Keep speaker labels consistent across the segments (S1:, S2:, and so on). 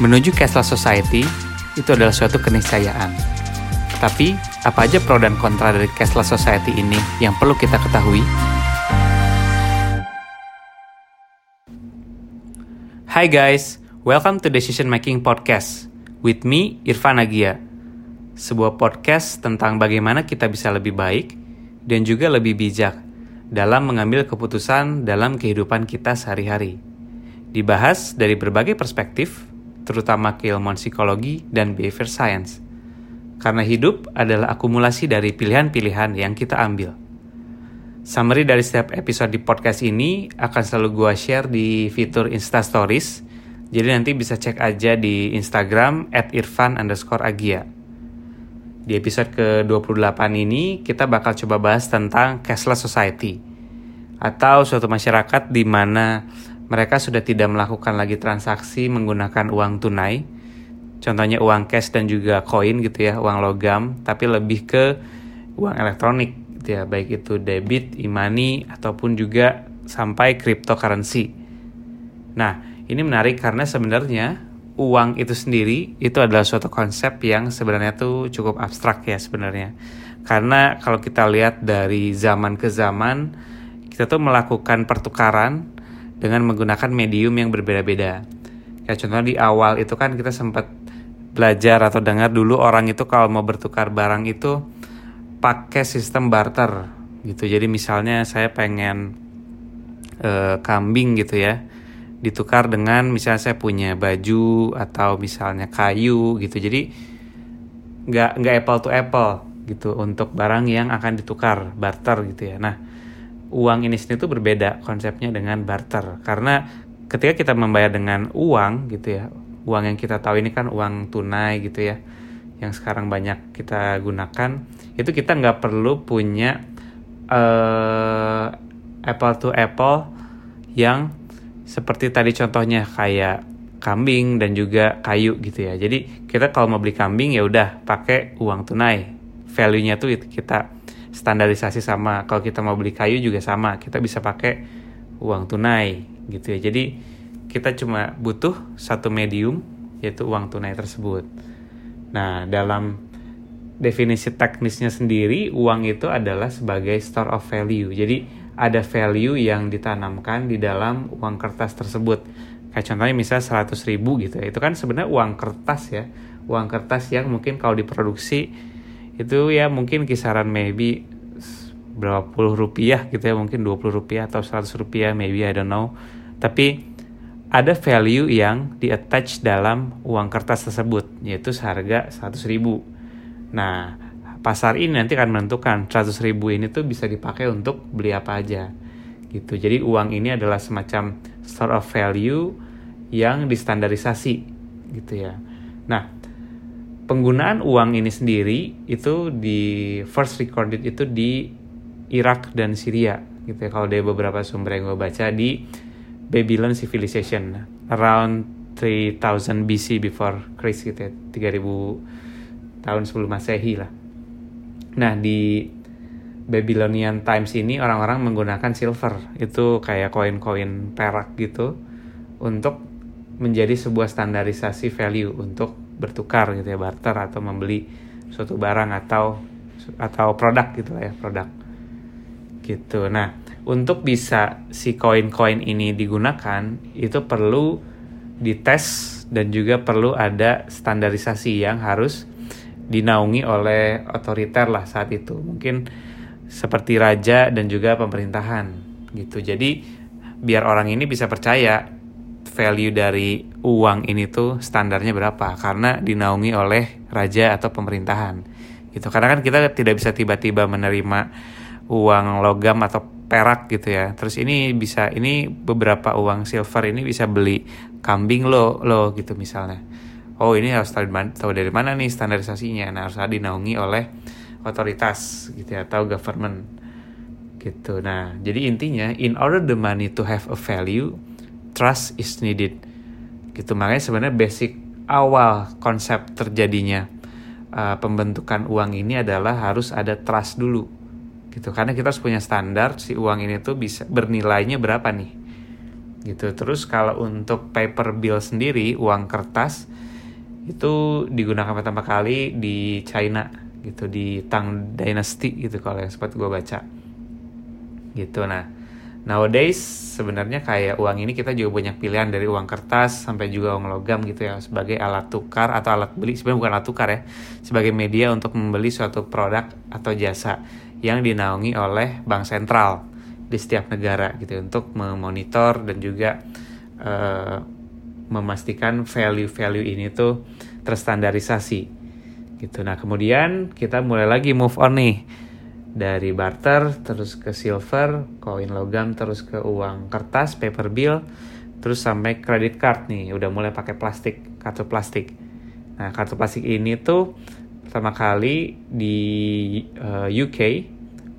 S1: Menuju cashless society itu adalah suatu keniscayaan. Tapi, apa aja pro dan kontra dari cashless society ini yang perlu kita ketahui? Hai guys, welcome to Decision Making Podcast with me Irfan Agia. Sebuah podcast tentang bagaimana kita bisa lebih baik dan juga lebih bijak dalam mengambil keputusan dalam kehidupan kita sehari-hari. Dibahas dari berbagai perspektif, terutama keilmuan psikologi dan behavior science. Karena hidup adalah akumulasi dari pilihan-pilihan yang kita ambil. Summary dari setiap episode di podcast ini akan selalu gua share di fitur Insta Stories. Jadi nanti bisa cek aja di Instagram at irfan underscore agia. Di episode ke-28 ini kita bakal coba bahas tentang cashless society atau suatu masyarakat di mana mereka sudah tidak melakukan lagi transaksi menggunakan uang tunai, contohnya uang cash dan juga koin gitu ya, uang logam, tapi lebih ke uang elektronik gitu ya, baik itu debit, e-money ataupun juga sampai cryptocurrency. Nah, ini menarik karena sebenarnya uang itu sendiri itu adalah suatu konsep yang sebenarnya tuh cukup abstrak ya sebenarnya. Karena kalau kita lihat dari zaman ke zaman, kita tuh melakukan pertukaran dengan menggunakan medium yang berbeda-beda. Kayak contoh di awal itu kan kita sempat belajar atau dengar dulu orang itu kalau mau bertukar barang itu pakai sistem barter gitu. Jadi misalnya saya pengen uh, kambing gitu ya, ditukar dengan misalnya saya punya baju atau misalnya kayu gitu. Jadi nggak nggak apple to apple gitu untuk barang yang akan ditukar barter gitu ya. Nah uang ini sendiri itu berbeda konsepnya dengan barter. Karena ketika kita membayar dengan uang gitu ya uang yang kita tahu ini kan uang tunai gitu ya yang sekarang banyak kita gunakan itu kita nggak perlu punya uh, apple to apple yang seperti tadi contohnya kayak kambing dan juga kayu gitu ya. Jadi kita kalau mau beli kambing ya udah pakai uang tunai. Value nya tuh kita standarisasi sama kalau kita mau beli kayu juga sama kita bisa pakai uang tunai gitu ya. Jadi kita cuma butuh satu medium yaitu uang tunai tersebut. Nah dalam definisi teknisnya sendiri uang itu adalah sebagai store of value. Jadi ada value yang ditanamkan di dalam uang kertas tersebut. Kayak contohnya misalnya 100 ribu gitu ya. Itu kan sebenarnya uang kertas ya. Uang kertas yang mungkin kalau diproduksi itu ya mungkin kisaran maybe berapa puluh rupiah gitu ya mungkin 20 rupiah atau 100 rupiah maybe I don't know. Tapi ada value yang di attach dalam uang kertas tersebut yaitu seharga 100 ribu. Nah pasar ini nanti akan menentukan 100 ribu ini tuh bisa dipakai untuk beli apa aja gitu. Jadi uang ini adalah semacam store of value yang distandarisasi gitu ya. Nah penggunaan uang ini sendiri itu di first recorded itu di Irak dan Syria gitu ya. Kalau dari beberapa sumber yang gue baca di Babylon Civilization around 3000 BC before Christ gitu ya. 3000 tahun sebelum masehi lah. Nah di Babylonian Times ini orang-orang menggunakan silver itu kayak koin-koin perak gitu untuk menjadi sebuah standarisasi value untuk bertukar gitu ya barter atau membeli suatu barang atau atau produk gitu lah ya produk. Gitu. Nah untuk bisa si koin-koin ini digunakan itu perlu dites dan juga perlu ada standarisasi yang harus dinaungi oleh otoriter lah saat itu. Mungkin seperti raja dan juga pemerintahan gitu. Jadi biar orang ini bisa percaya value dari uang ini tuh standarnya berapa? Karena dinaungi oleh raja atau pemerintahan. Gitu. Karena kan kita tidak bisa tiba-tiba menerima uang logam atau perak gitu ya. Terus ini bisa ini beberapa uang silver ini bisa beli kambing lo lo gitu misalnya. Oh ini harus tahu, dari mana nih standarisasinya? Nah harus dinaungi oleh otoritas gitu ya atau government. Gitu. Nah jadi intinya in order the money to have a value trust is needed gitu. Makanya sebenarnya basic awal konsep terjadinya uh, pembentukan uang ini adalah harus ada trust dulu. Gitu. Karena kita harus punya standar si uang ini tuh bisa bernilainya berapa nih. Gitu. Terus kalau untuk paper bill sendiri uang kertas itu digunakan pertama kali di China. Gitu. Di Tang Dynasty gitu kalau yang sempat gue baca. Gitu. Nah nowadays sebenarnya kayak uang ini kita juga banyak pilihan dari uang kertas sampai juga uang logam gitu ya sebagai alat tukar atau alat beli sebenarnya bukan alat tukar ya sebagai media untuk membeli suatu produk atau jasa yang dinaungi oleh bank sentral di setiap negara gitu untuk memonitor dan juga uh, memastikan value-value ini tuh terstandarisasi gitu. Nah kemudian kita mulai lagi move on nih dari barter terus ke silver, koin logam terus ke uang kertas, paper bill, terus sampai credit card nih udah mulai pakai plastik, kartu plastik. Nah kartu plastik ini tuh pertama kali di uh, eh, UK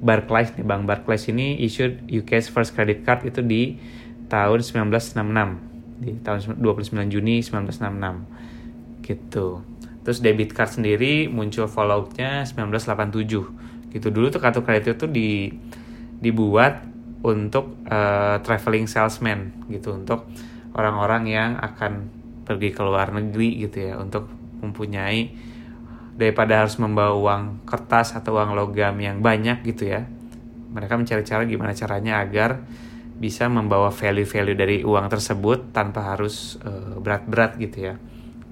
S1: Barclays nih Bank Barclays ini issued UK's first credit card itu di tahun 1966 di tahun 29 Juni 1966 gitu. Terus debit card sendiri muncul follow-nya 1987 gitu. Dulu tuh kartu kredit itu di dibuat untuk uh, traveling salesman gitu. Untuk orang-orang yang akan pergi ke luar negeri gitu ya. Untuk mempunyai daripada harus membawa uang kertas atau uang logam yang banyak gitu ya. Mereka mencari cara gimana caranya agar bisa membawa value-value dari uang tersebut tanpa harus uh, berat-berat gitu ya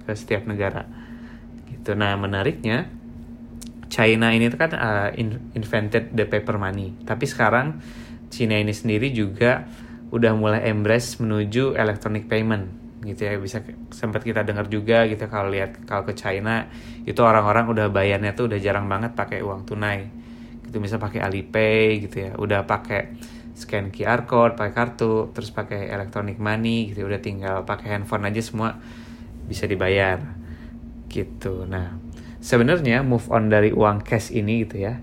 S1: ke setiap negara. Gitu. Nah menariknya China ini kan uh, invented the paper money. Tapi sekarang China ini sendiri juga udah mulai embrace menuju electronic payment gitu ya. Bisa sempat kita dengar juga gitu kalau lihat kalau ke China itu orang-orang udah bayarnya tuh udah jarang banget pakai uang tunai. Gitu bisa pakai Alipay gitu ya. Udah pakai scan QR code pakai kartu terus pakai electronic money gitu udah tinggal pakai handphone aja semua bisa dibayar gitu. Nah sebenarnya move on dari uang cash ini gitu ya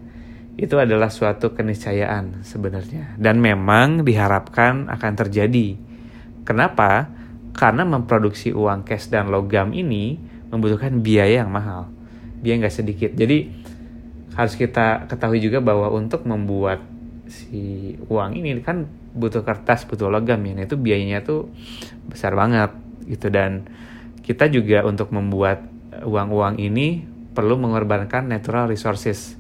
S1: itu adalah suatu keniscayaan sebenarnya. Dan memang diharapkan akan terjadi. Kenapa? Karena memproduksi uang cash dan logam ini membutuhkan biaya yang mahal. Biaya nggak sedikit. Jadi harus kita ketahui juga bahwa untuk membuat si uang ini kan butuh kertas butuh logam ya. Nah, itu biayanya tuh besar banget gitu. Dan kita juga untuk membuat uang-uang ini perlu mengorbankan natural resources.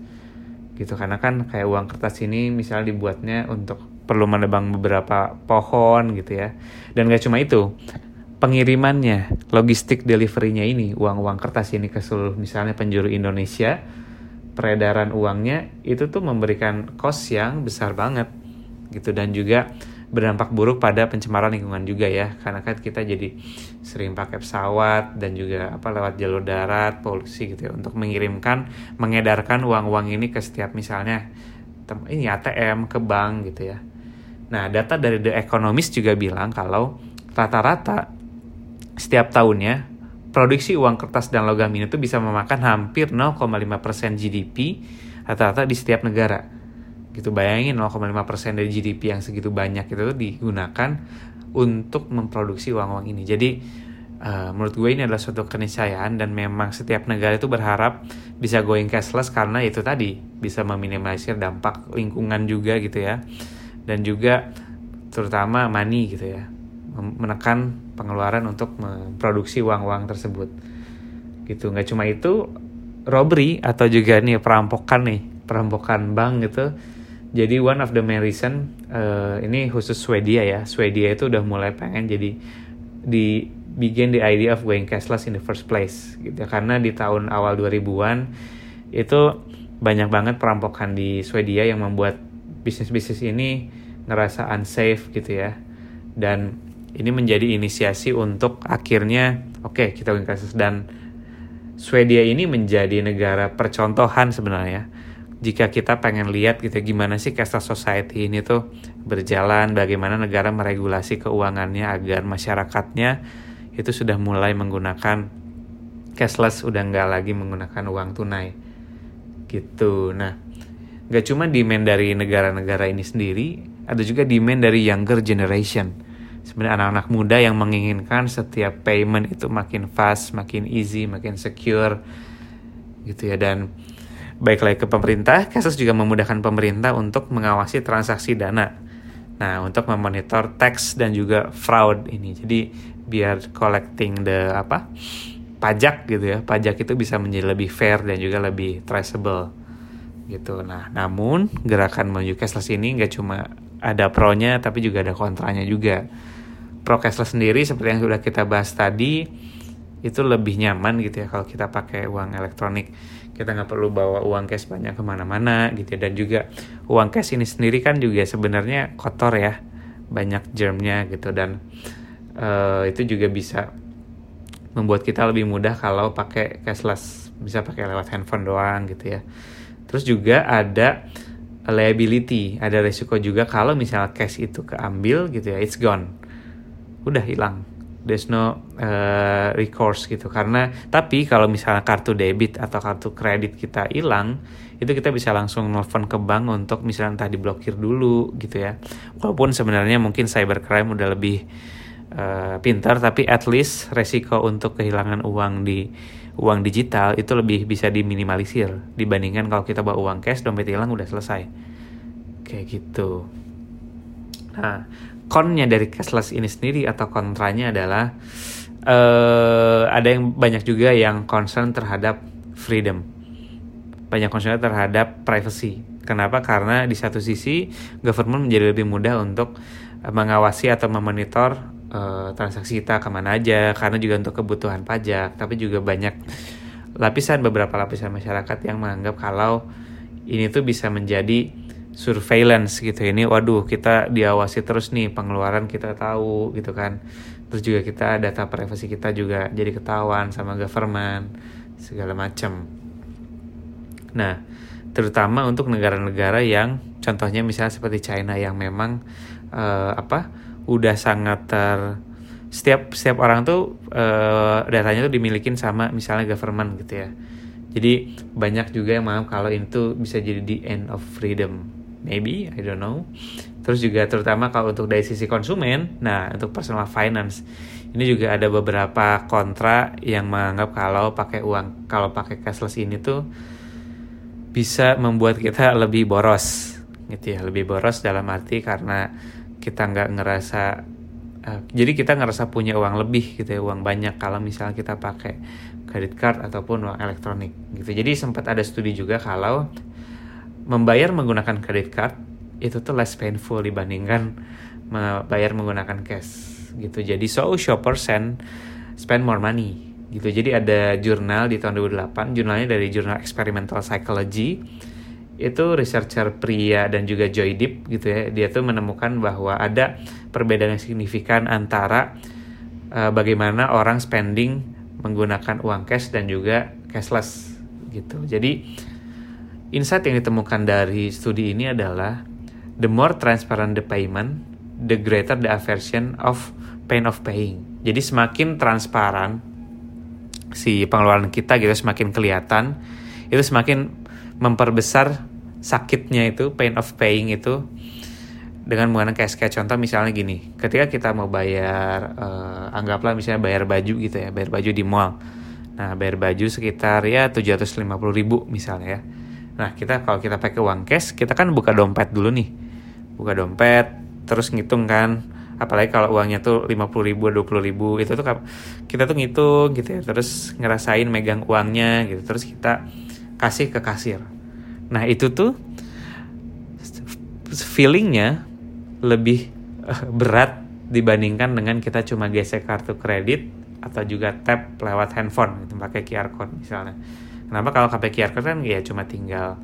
S1: Gitu karena kan kayak uang kertas ini misalnya dibuatnya untuk perlu menebang beberapa pohon gitu ya. Dan gak cuma itu pengirimannya logistik deliverynya ini uang-uang kertas ini ke seluruh misalnya penjuru Indonesia peredaran uangnya itu tuh memberikan cost yang besar banget. Gitu dan juga berdampak buruk pada pencemaran lingkungan juga ya karena kan kita jadi sering pakai pesawat dan juga apa lewat jalur darat polusi gitu ya untuk mengirimkan mengedarkan uang-uang ini ke setiap misalnya ini ATM ke bank gitu ya nah data dari The Economist juga bilang kalau rata-rata setiap tahunnya produksi uang kertas dan logam ini tuh bisa memakan hampir 0,5% GDP rata-rata di setiap negara. Gitu bayangin 0,5% dari GDP yang segitu banyak itu digunakan untuk memproduksi uang-uang ini. Jadi uh, menurut gue ini adalah suatu keniscayaan dan memang setiap negara itu berharap bisa going cashless karena itu tadi bisa meminimalisir dampak lingkungan juga gitu ya. Dan juga terutama money gitu ya menekan pengeluaran untuk memproduksi uang-uang tersebut gitu nggak cuma itu robbery atau juga nih perampokan nih perampokan bank gitu jadi one of the reason uh, ini khusus Swedia ya. Swedia itu udah mulai pengen jadi di begin the idea of going cashless in the first place gitu. Karena di tahun awal 2000-an itu banyak banget perampokan di Swedia yang membuat bisnis-bisnis ini ngerasa unsafe gitu ya. Dan ini menjadi inisiasi untuk akhirnya oke okay, kita bikin kasus dan Swedia ini menjadi negara percontohan sebenarnya jika kita pengen lihat gitu gimana sih cashless society ini tuh berjalan bagaimana negara meregulasi keuangannya agar masyarakatnya itu sudah mulai menggunakan cashless udah nggak lagi menggunakan uang tunai. Gitu. Nah nggak cuma demand dari negara-negara ini sendiri ada juga demand dari younger generation. Sebenarnya anak-anak muda yang menginginkan setiap payment itu makin fast, makin easy, makin secure gitu ya. Dan baik lagi ke pemerintah, Kasus juga memudahkan pemerintah untuk mengawasi transaksi dana Nah, untuk memonitor tax dan juga fraud ini. Jadi biar collecting the apa? pajak gitu ya. Pajak itu bisa menjadi lebih fair dan juga lebih traceable gitu. Nah, namun gerakan menuju cashless ini nggak cuma ada pro-nya tapi juga ada kontranya juga. Pro cashless sendiri seperti yang sudah kita bahas tadi itu lebih nyaman gitu ya kalau kita pakai uang elektronik kita nggak perlu bawa uang cash banyak ke mana-mana gitu ya. dan juga uang cash ini sendiri kan juga sebenarnya kotor ya. Banyak germnya gitu. Dan uh, itu juga bisa membuat kita lebih mudah kalau pakai cashless. Bisa pakai lewat handphone doang gitu ya. Terus juga ada liability ada resiko juga kalau misalnya cash itu keambil gitu ya it's gone. Udah hilang there's no uh, recourse gitu. Karena tapi kalau misalnya kartu debit atau kartu kredit kita hilang itu kita bisa langsung nelfon ke bank untuk misalnya entah diblokir dulu gitu ya. Walaupun sebenarnya mungkin cybercrime udah lebih uh, pintar tapi at least resiko untuk kehilangan uang di uang digital itu lebih bisa diminimalisir dibandingkan kalau kita bawa uang cash dompet hilang udah selesai. Kayak gitu. Nah konnya dari cashless ini sendiri atau kontranya adalah uh, ada yang banyak juga yang concern terhadap freedom. Banyak concern terhadap privacy. Kenapa? Karena di satu sisi government menjadi lebih mudah untuk mengawasi atau memonitor uh, transaksi kita ke mana aja karena juga untuk kebutuhan pajak tapi juga banyak lapisan beberapa lapisan masyarakat yang menganggap kalau ini tuh bisa menjadi surveillance gitu ini waduh kita diawasi terus nih pengeluaran kita tahu gitu kan. Terus juga kita data privasi kita juga jadi ketahuan sama government segala macam nah terutama untuk negara-negara yang contohnya misalnya seperti China yang memang uh, apa udah sangat ter setiap setiap orang tuh uh, datanya tuh dimiliki sama misalnya government gitu ya. Jadi banyak juga yang menganggap kalau itu bisa jadi the end of freedom maybe I don't know. Terus juga terutama kalau untuk dari sisi konsumen nah untuk personal finance ini juga ada beberapa kontra yang menganggap kalau pakai uang kalau pakai cashless ini tuh bisa membuat kita lebih boros gitu ya lebih boros dalam arti karena kita nggak ngerasa uh, jadi kita ngerasa punya uang lebih gitu ya uang banyak kalau misalnya kita pakai credit card ataupun uang elektronik gitu. Jadi sempat ada studi juga kalau membayar menggunakan credit card itu tuh less painful dibandingkan membayar menggunakan cash gitu. Jadi so shoppers and spend more money gitu. Jadi ada jurnal di tahun 2008, jurnalnya dari jurnal Experimental Psychology. Itu researcher pria dan juga Joy Deep gitu ya. Dia tuh menemukan bahwa ada perbedaan yang signifikan antara uh, bagaimana orang spending menggunakan uang cash dan juga cashless gitu. Jadi Insight yang ditemukan dari studi ini adalah the more transparent the payment, the greater the aversion of pain of paying. Jadi semakin transparan si pengeluaran kita gitu semakin kelihatan, itu semakin memperbesar sakitnya itu pain of paying itu dengan menggunakan cash kayak contoh misalnya gini, ketika kita mau bayar uh, anggaplah misalnya bayar baju gitu ya, bayar baju di mall. Nah, bayar baju sekitar ya 750 ribu misalnya ya Nah kita kalau kita pakai uang cash kita kan buka dompet dulu nih, buka dompet terus ngitung kan, apalagi kalau uangnya tuh 50 ribu, 20 ribu itu tuh kita tuh ngitung gitu ya, terus ngerasain megang uangnya gitu, terus kita kasih ke kasir. Nah itu tuh feelingnya lebih uh, berat dibandingkan dengan kita cuma gesek kartu kredit atau juga tap lewat handphone gitu pakai QR code misalnya Kenapa kalau pakai QR code kan ya cuma tinggal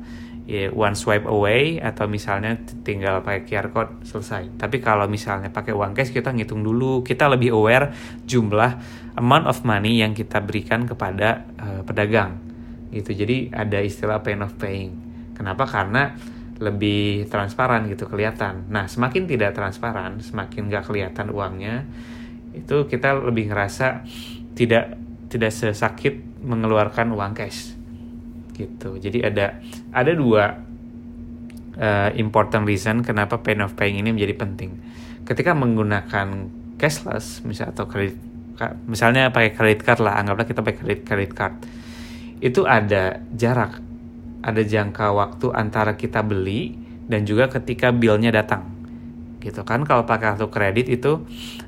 S1: ya one swipe away atau misalnya tinggal pakai QR code selesai. Tapi kalau misalnya pakai uang cash kita ngitung dulu, kita lebih aware jumlah amount of money yang kita berikan kepada uh, pedagang. Gitu. Jadi ada istilah pain of paying. Kenapa? Karena lebih transparan gitu kelihatan. Nah, semakin tidak transparan, semakin nggak kelihatan uangnya, itu kita lebih ngerasa tidak tidak sesakit mengeluarkan uang cash gitu. Jadi ada ada dua uh, important reason kenapa pain of paying ini menjadi penting. Ketika menggunakan cashless misal atau kredit misalnya pakai credit card lah anggaplah kita pakai credit credit card. Itu ada jarak ada jangka waktu antara kita beli dan juga ketika billnya datang. Gitu kan kalau pakai kartu kredit itu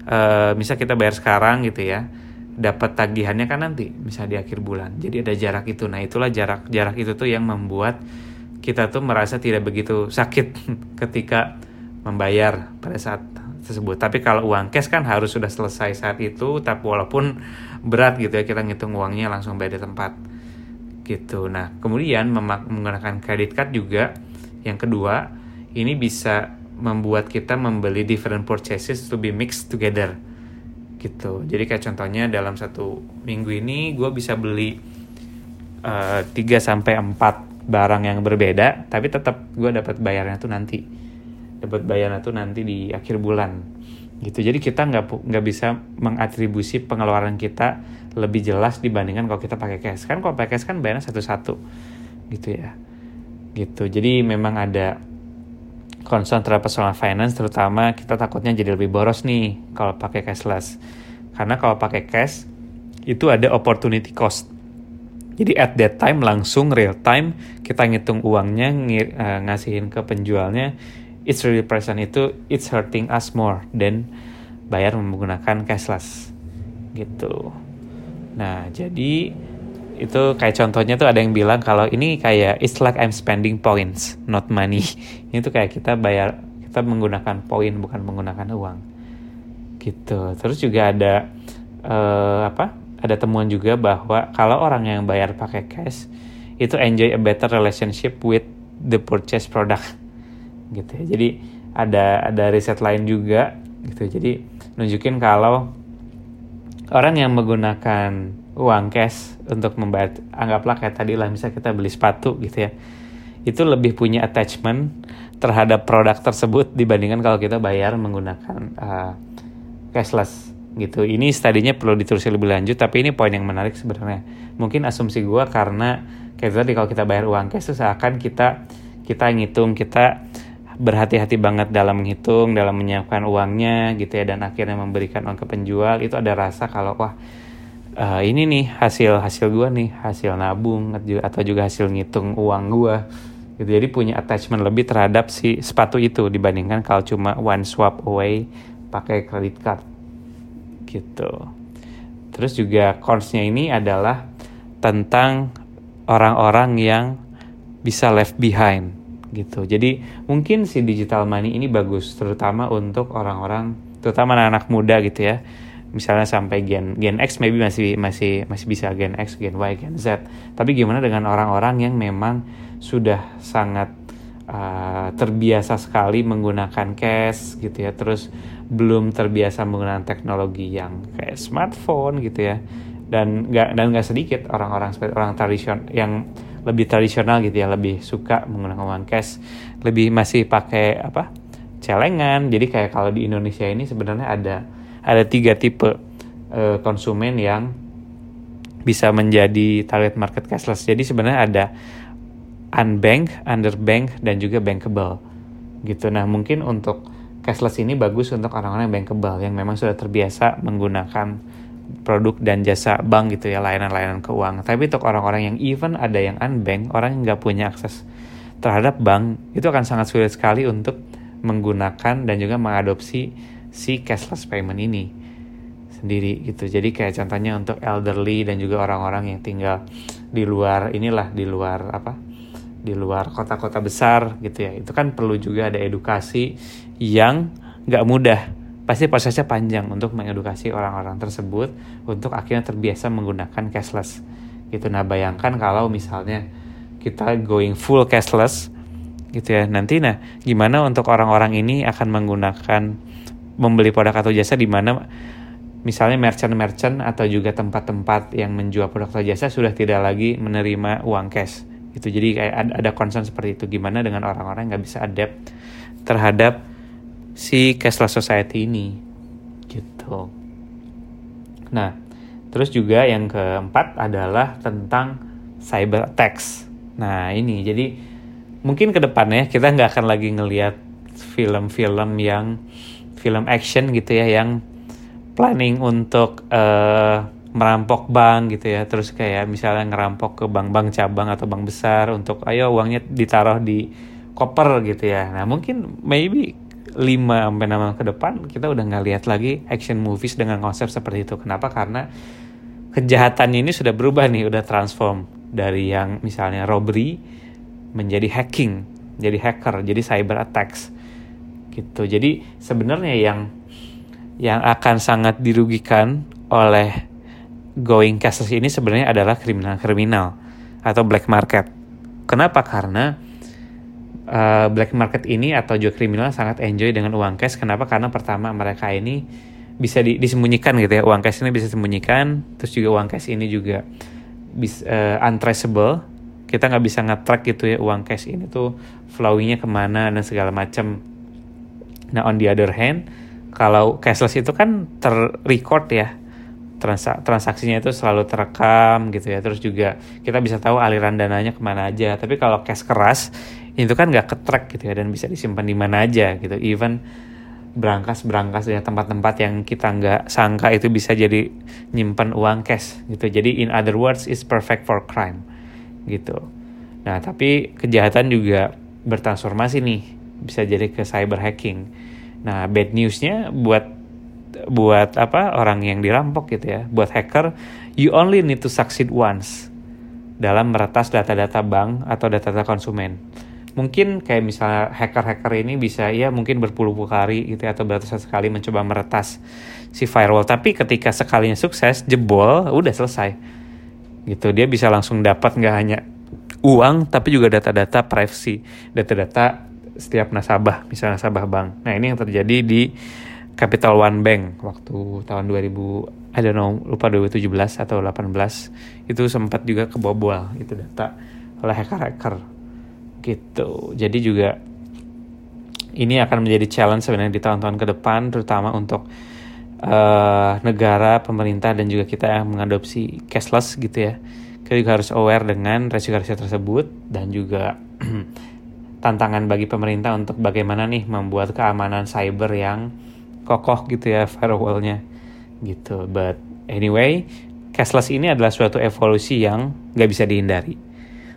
S1: uh, misal kita bayar sekarang gitu ya dapat tagihannya kan nanti bisa di akhir bulan. Jadi ada jarak itu. Nah itulah jarak jarak itu tuh yang membuat kita tuh merasa tidak begitu sakit ketika membayar pada saat tersebut. Tapi kalau uang cash kan harus sudah selesai saat itu tapi walaupun berat gitu ya kita ngitung uangnya langsung bayar di tempat gitu. Nah kemudian menggunakan kredit card juga. Yang kedua ini bisa membuat kita membeli different purchases to be mixed together gitu. Jadi kayak contohnya dalam satu minggu ini gue bisa beli uh, 3 sampai 4 barang yang berbeda tapi tetap gue dapat bayarnya tuh nanti. Dapat bayarnya tuh nanti di akhir bulan. Gitu. Jadi kita nggak nggak bisa mengatribusi pengeluaran kita lebih jelas dibandingkan kalau kita pakai cash. Kan kalau pakai cash kan bayarnya satu-satu. Gitu ya. Gitu. Jadi memang ada concern terhadap personal finance terutama kita takutnya jadi lebih boros nih kalau pakai cashless. Karena kalau pakai cash itu ada opportunity cost. Jadi at that time langsung real time kita ngitung uangnya ng eh, ngasihin ke penjualnya it's really present. Itu it's hurting us more than bayar menggunakan cashless. Gitu. Nah jadi itu kayak contohnya tuh ada yang bilang kalau ini kayak it's like I'm spending points not money. Ini tuh kayak kita bayar kita menggunakan poin bukan menggunakan uang. Gitu. Terus juga ada uh, apa? Ada temuan juga bahwa kalau orang yang bayar pakai cash itu enjoy a better relationship with the purchase product. Gitu ya. Jadi ada ada riset lain juga gitu. Jadi nunjukin kalau orang yang menggunakan uang cash untuk membayar. Anggaplah kayak tadi lah misalnya kita beli sepatu gitu ya. Itu lebih punya attachment terhadap produk tersebut dibandingkan kalau kita bayar menggunakan uh, cashless gitu. Ini studinya perlu ditelusuri lebih lanjut tapi ini poin yang menarik sebenarnya. Mungkin asumsi gue karena kayak tadi kalau kita bayar uang cash seakan kita kita ngitung kita berhati-hati banget dalam menghitung dalam menyiapkan uangnya gitu ya dan akhirnya memberikan uang ke penjual. Itu ada rasa kalau wah uh, ini nih hasil hasil gue nih hasil nabung atau juga hasil ngitung uang gue gitu. Jadi punya attachment lebih terhadap si sepatu itu dibandingkan kalau cuma one swap away pakai credit card. Gitu. Terus juga consnya ini adalah tentang orang-orang yang bisa left behind. Gitu. Jadi mungkin si digital money ini bagus terutama untuk orang-orang terutama anak-anak muda gitu ya misalnya sampai gen gen X maybe masih masih masih bisa gen X, gen Y, gen Z. Tapi gimana dengan orang-orang yang memang sudah sangat uh, terbiasa sekali menggunakan cash gitu ya, terus belum terbiasa menggunakan teknologi yang kayak smartphone gitu ya. Dan nggak dan nggak sedikit orang-orang seperti orang tradisional yang lebih tradisional gitu ya, lebih suka menggunakan uang cash, lebih masih pakai apa? celengan. Jadi kayak kalau di Indonesia ini sebenarnya ada ada tiga tipe uh, konsumen yang bisa menjadi target market cashless. Jadi sebenarnya ada unbank, underbank, dan juga bankable. Gitu. Nah mungkin untuk cashless ini bagus untuk orang-orang yang bankable yang memang sudah terbiasa menggunakan produk dan jasa bank gitu ya layanan-layanan keuangan. Tapi untuk orang-orang yang even ada yang unbank, orang yang nggak punya akses terhadap bank itu akan sangat sulit sekali untuk menggunakan dan juga mengadopsi si cashless payment ini sendiri gitu. Jadi kayak contohnya untuk elderly dan juga orang-orang yang tinggal di luar inilah di luar apa? di luar kota-kota besar gitu ya. Itu kan perlu juga ada edukasi yang nggak mudah. Pasti prosesnya panjang untuk mengedukasi orang-orang tersebut untuk akhirnya terbiasa menggunakan cashless. Gitu. Nah, bayangkan kalau misalnya kita going full cashless gitu ya. Nanti nah gimana untuk orang-orang ini akan menggunakan membeli produk atau jasa di mana misalnya merchant-merchant atau juga tempat-tempat yang menjual produk atau jasa sudah tidak lagi menerima uang cash. Itu jadi kayak ada, concern seperti itu. Gimana dengan orang-orang yang nggak bisa adapt terhadap si cashless society ini? Gitu. Nah terus juga yang keempat adalah tentang cyber attacks. Nah ini. Jadi mungkin ke depannya kita nggak akan lagi ngelihat film-film yang film action gitu ya yang planning untuk uh, merampok bank gitu ya terus kayak misalnya ngerampok ke bank-bank cabang atau bank besar untuk ayo uangnya ditaruh di koper gitu ya nah mungkin maybe 5 sampai 6 ke depan kita udah nggak lihat lagi action movies dengan konsep seperti itu. Kenapa? Karena kejahatan ini sudah berubah nih, udah transform dari yang misalnya robbery menjadi hacking, jadi hacker, jadi cyber attacks gitu. Jadi sebenarnya yang yang akan sangat dirugikan oleh going cashless ini sebenarnya adalah kriminal-kriminal atau black market. Kenapa? Karena uh, black market ini atau juga kriminal sangat enjoy dengan uang cash. Kenapa? Karena pertama mereka ini bisa di, disembunyikan gitu ya. Uang cash ini bisa disembunyikan, terus juga uang cash ini juga bisa uh, untraceable. Kita nggak bisa nge-track gitu ya uang cash ini tuh flowingnya ke mana dan segala macam. Nah on the other hand, kalau cashless itu kan terrecord ya. Transa transaksinya itu selalu terekam gitu ya. Terus juga kita bisa tahu aliran dananya ke mana aja. Tapi kalau cash keras itu kan nggak ketrack gitu ya dan bisa disimpan di mana aja gitu. Even berangkas berangkas ya tempat-tempat yang kita nggak sangka itu bisa jadi nyimpan uang cash gitu. Jadi in other words is perfect for crime gitu. Nah tapi kejahatan juga bertransformasi nih bisa jadi ke cyber hacking Nah, bad newsnya buat buat apa orang yang dirampok gitu ya, buat hacker, you only need to succeed once dalam meretas data-data bank atau data-data konsumen. Mungkin kayak misalnya hacker-hacker ini bisa ya mungkin berpuluh-puluh kali gitu ya, atau beratusan sekali mencoba meretas si firewall. Tapi ketika sekalinya sukses, jebol, udah selesai. Gitu, dia bisa langsung dapat nggak hanya uang tapi juga data-data privacy, data-data setiap nasabah, misalnya nasabah bank. Nah ini yang terjadi di Capital One Bank waktu tahun 2000, I don't know, lupa 2017 atau 18 itu sempat juga kebobol itu data oleh hacker-hacker gitu. Jadi juga ini akan menjadi challenge sebenarnya di tahun-tahun ke depan, terutama untuk uh, negara, pemerintah dan juga kita yang mengadopsi cashless gitu ya. Kita juga harus aware dengan resiko-resiko tersebut dan juga tantangan bagi pemerintah untuk bagaimana nih membuat keamanan cyber yang kokoh gitu ya firewallnya gitu. But anyway, cashless ini adalah suatu evolusi yang nggak bisa dihindari.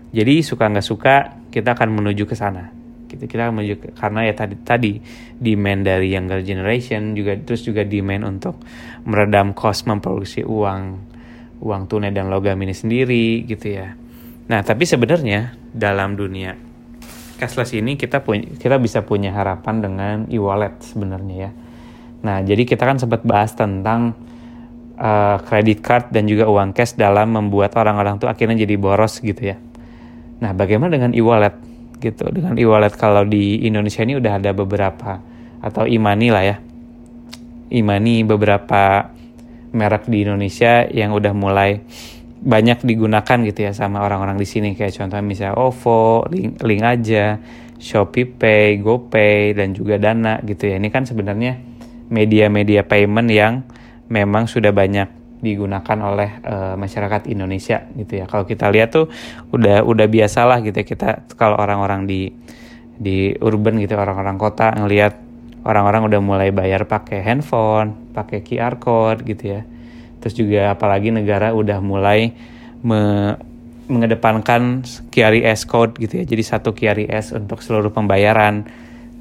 S1: Jadi suka nggak suka kita akan menuju ke sana. Gitu, kita akan menuju ke, karena ya tadi tadi demand dari younger generation juga terus juga demand untuk meredam cost memproduksi uang uang tunai dan logam ini sendiri gitu ya. Nah tapi sebenarnya dalam dunia cashless ini kita punya kita bisa punya harapan dengan e-wallet sebenarnya ya. Nah, jadi kita kan sempat bahas tentang uh, card dan juga uang cash dalam membuat orang-orang tuh akhirnya jadi boros gitu ya. Nah, bagaimana dengan e-wallet gitu? Dengan e-wallet kalau di Indonesia ini udah ada beberapa atau e-money lah ya. E-money beberapa merek di Indonesia yang udah mulai banyak digunakan gitu ya sama orang-orang di sini kayak contohnya misalnya OVO, Link, Link aja, Shopee Pay, GoPay dan juga Dana gitu ya. Ini kan sebenarnya media-media payment yang memang sudah banyak digunakan oleh uh, masyarakat Indonesia gitu ya. Kalau kita lihat tuh udah udah biasalah gitu ya kita kalau orang-orang di di urban gitu orang-orang kota ngelihat orang-orang udah mulai bayar pakai handphone, pakai QR code gitu ya Terus juga apalagi negara udah mulai me mengedepankan QRIS code gitu ya. Jadi satu QRIS untuk seluruh pembayaran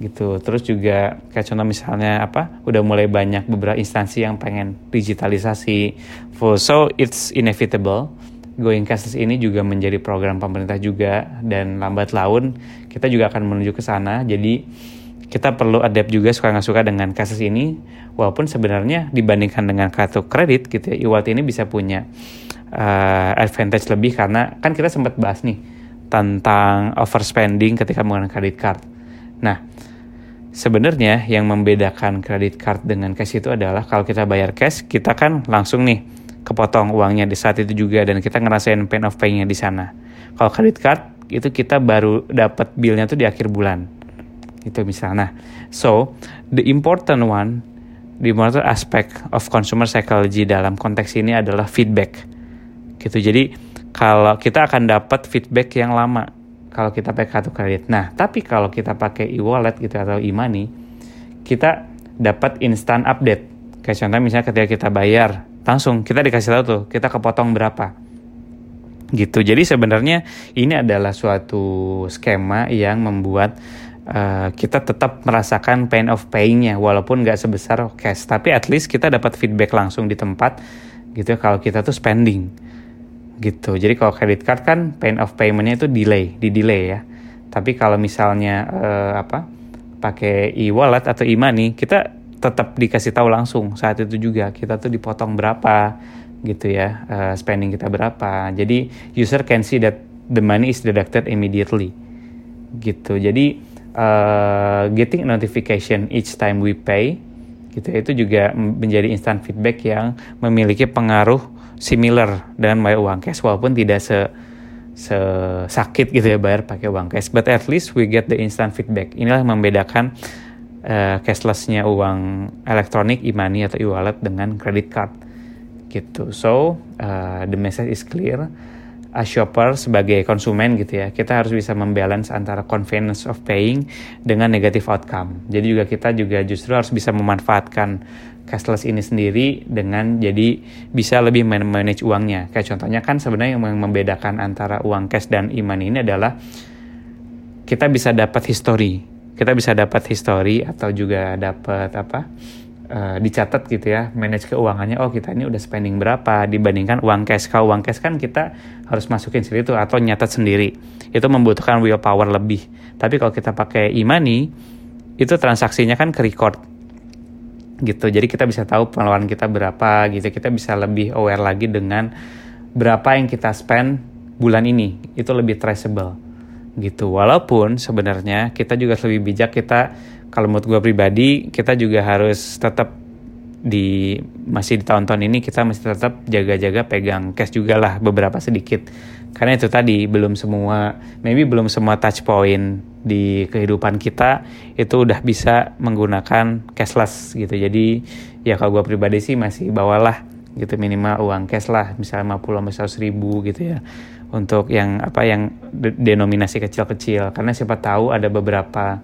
S1: gitu. Terus juga kayak contoh misalnya apa? Udah mulai banyak beberapa instansi yang pengen digitalisasi full. So it's inevitable. Going cashless ini juga menjadi program pemerintah juga dan lambat laun kita juga akan menuju ke sana. Jadi kita perlu adapt juga suka nggak suka dengan kasus ini walaupun sebenarnya dibandingkan dengan kartu kredit gitu ya e ini bisa punya uh, advantage lebih karena kan kita sempat bahas nih tentang overspending ketika menggunakan kredit card. Nah sebenarnya yang membedakan kredit card dengan cash itu adalah kalau kita bayar cash kita kan langsung nih kepotong uangnya di saat itu juga dan kita ngerasain pain of paying di sana. Kalau kredit card itu kita baru dapat billnya tuh di akhir bulan itu misalnya. So, the important one, the important aspect of consumer psychology dalam konteks ini adalah feedback. Gitu. Jadi, kalau kita akan dapat feedback yang lama kalau kita pakai kartu kredit. Nah, tapi kalau kita pakai e-wallet gitu atau e-money, kita dapat instant update. Kayak contohnya misalnya ketika kita bayar, langsung kita dikasih tahu tuh, kita kepotong berapa. Gitu. Jadi sebenarnya ini adalah suatu skema yang membuat uh, kita tetap merasakan pain of payingnya walaupun nggak sebesar cash. Tapi at least kita dapat feedback langsung di tempat gitu kalau kita tuh spending gitu. Jadi kalau credit card kan pain of paymentnya itu delay di delay ya. Tapi kalau misalnya uh, apa pakai e-wallet atau e-money kita tetap dikasih tahu langsung saat itu juga kita tuh dipotong berapa gitu ya uh, spending kita berapa. Jadi user can see that the money is deducted immediately gitu. Jadi uh, getting notification each time we pay gitu ya, itu juga menjadi instant feedback yang memiliki pengaruh similar dengan bayar uang cash walaupun tidak se sakit gitu ya bayar pakai uang cash. But at least we get the instant feedback. Inilah yang membedakan uh, cashlessnya uang elektronik e-money atau e-wallet dengan credit card gitu. So uh, the message is clear a shopper sebagai konsumen gitu ya kita harus bisa membalance antara convenience of paying dengan negative outcome jadi juga kita juga justru harus bisa memanfaatkan cashless ini sendiri dengan jadi bisa lebih manage uangnya. Kayak contohnya kan sebenarnya yang membedakan antara uang cash dan iman ini adalah kita bisa dapat history. Kita bisa dapat history atau juga dapat apa? Uh, dicatat gitu ya, manage keuangannya. Oh kita ini udah spending berapa dibandingkan uang cash. Kalau uang cash kan kita harus masukin sendiri tuh atau nyatat sendiri. Itu membutuhkan willpower lebih. Tapi kalau kita pakai e-money, itu transaksinya kan ke record gitu jadi kita bisa tahu pengeluaran kita berapa gitu kita bisa lebih aware lagi dengan berapa yang kita spend bulan ini itu lebih traceable gitu walaupun sebenarnya kita juga lebih bijak kita kalau menurut gue pribadi kita juga harus tetap di masih di tahun-tahun ini kita masih tetap jaga-jaga pegang cash juga lah beberapa sedikit. Karena itu tadi belum semua maybe belum semua touch point di kehidupan kita itu udah bisa menggunakan cashless gitu. Jadi ya kalau gue pribadi sih masih bawalah gitu minimal uang cash lah misalnya 50 sampai 100 ribu gitu ya. Untuk yang apa yang denominasi kecil-kecil. Karena siapa tahu ada beberapa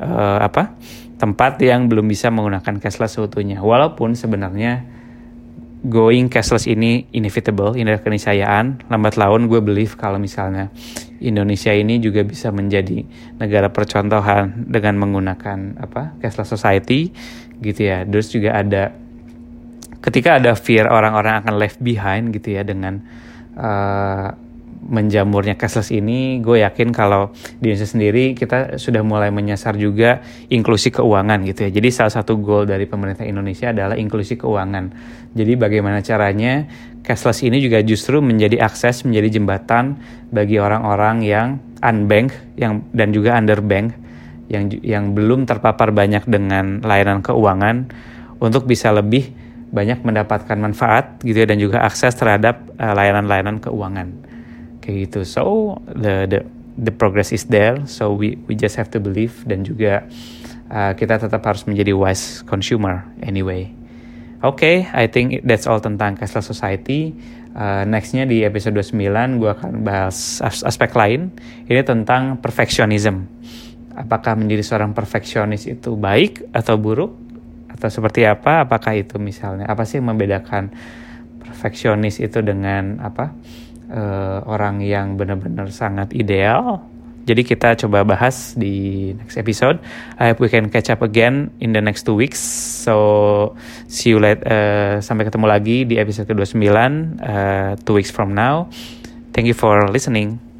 S1: uh, apa tempat yang belum bisa menggunakan cashless seutuhnya walaupun sebenarnya going cashless ini inevitable, ini adalah keniscayaan. Lambat laun gue believe kalau misalnya Indonesia ini juga bisa menjadi negara percontohan dengan menggunakan apa cashless society gitu ya. Terus juga ada ketika ada fear orang-orang akan left behind gitu ya dengan uh, menjamurnya cashless ini, gue yakin kalau di Indonesia sendiri kita sudah mulai menyasar juga inklusi keuangan gitu ya. Jadi salah satu goal dari pemerintah Indonesia adalah inklusi keuangan. Jadi bagaimana caranya cashless ini juga justru menjadi akses, menjadi jembatan bagi orang-orang yang unbank yang dan juga underbank yang yang belum terpapar banyak dengan layanan keuangan untuk bisa lebih banyak mendapatkan manfaat gitu ya dan juga akses terhadap uh, layanan-layanan keuangan kayak gitu. So the the the progress is there. So we we just have to believe dan juga uh, kita tetap harus menjadi wise consumer anyway. Oke okay, I think that's all tentang cashless society. Uh, nextnya di episode 29 gue akan bahas as aspek lain. Ini tentang perfectionism. Apakah menjadi seorang perfeksionis itu baik atau buruk? Atau seperti apa? Apakah itu misalnya? Apa sih yang membedakan perfeksionis itu dengan apa uh, orang yang benar-benar sangat ideal. Jadi kita coba bahas di next episode. I hope we can catch up again in the next two weeks. So see you later. Uh, sampai ketemu lagi di episode ke-29 uh, two weeks from now. Thank you for listening.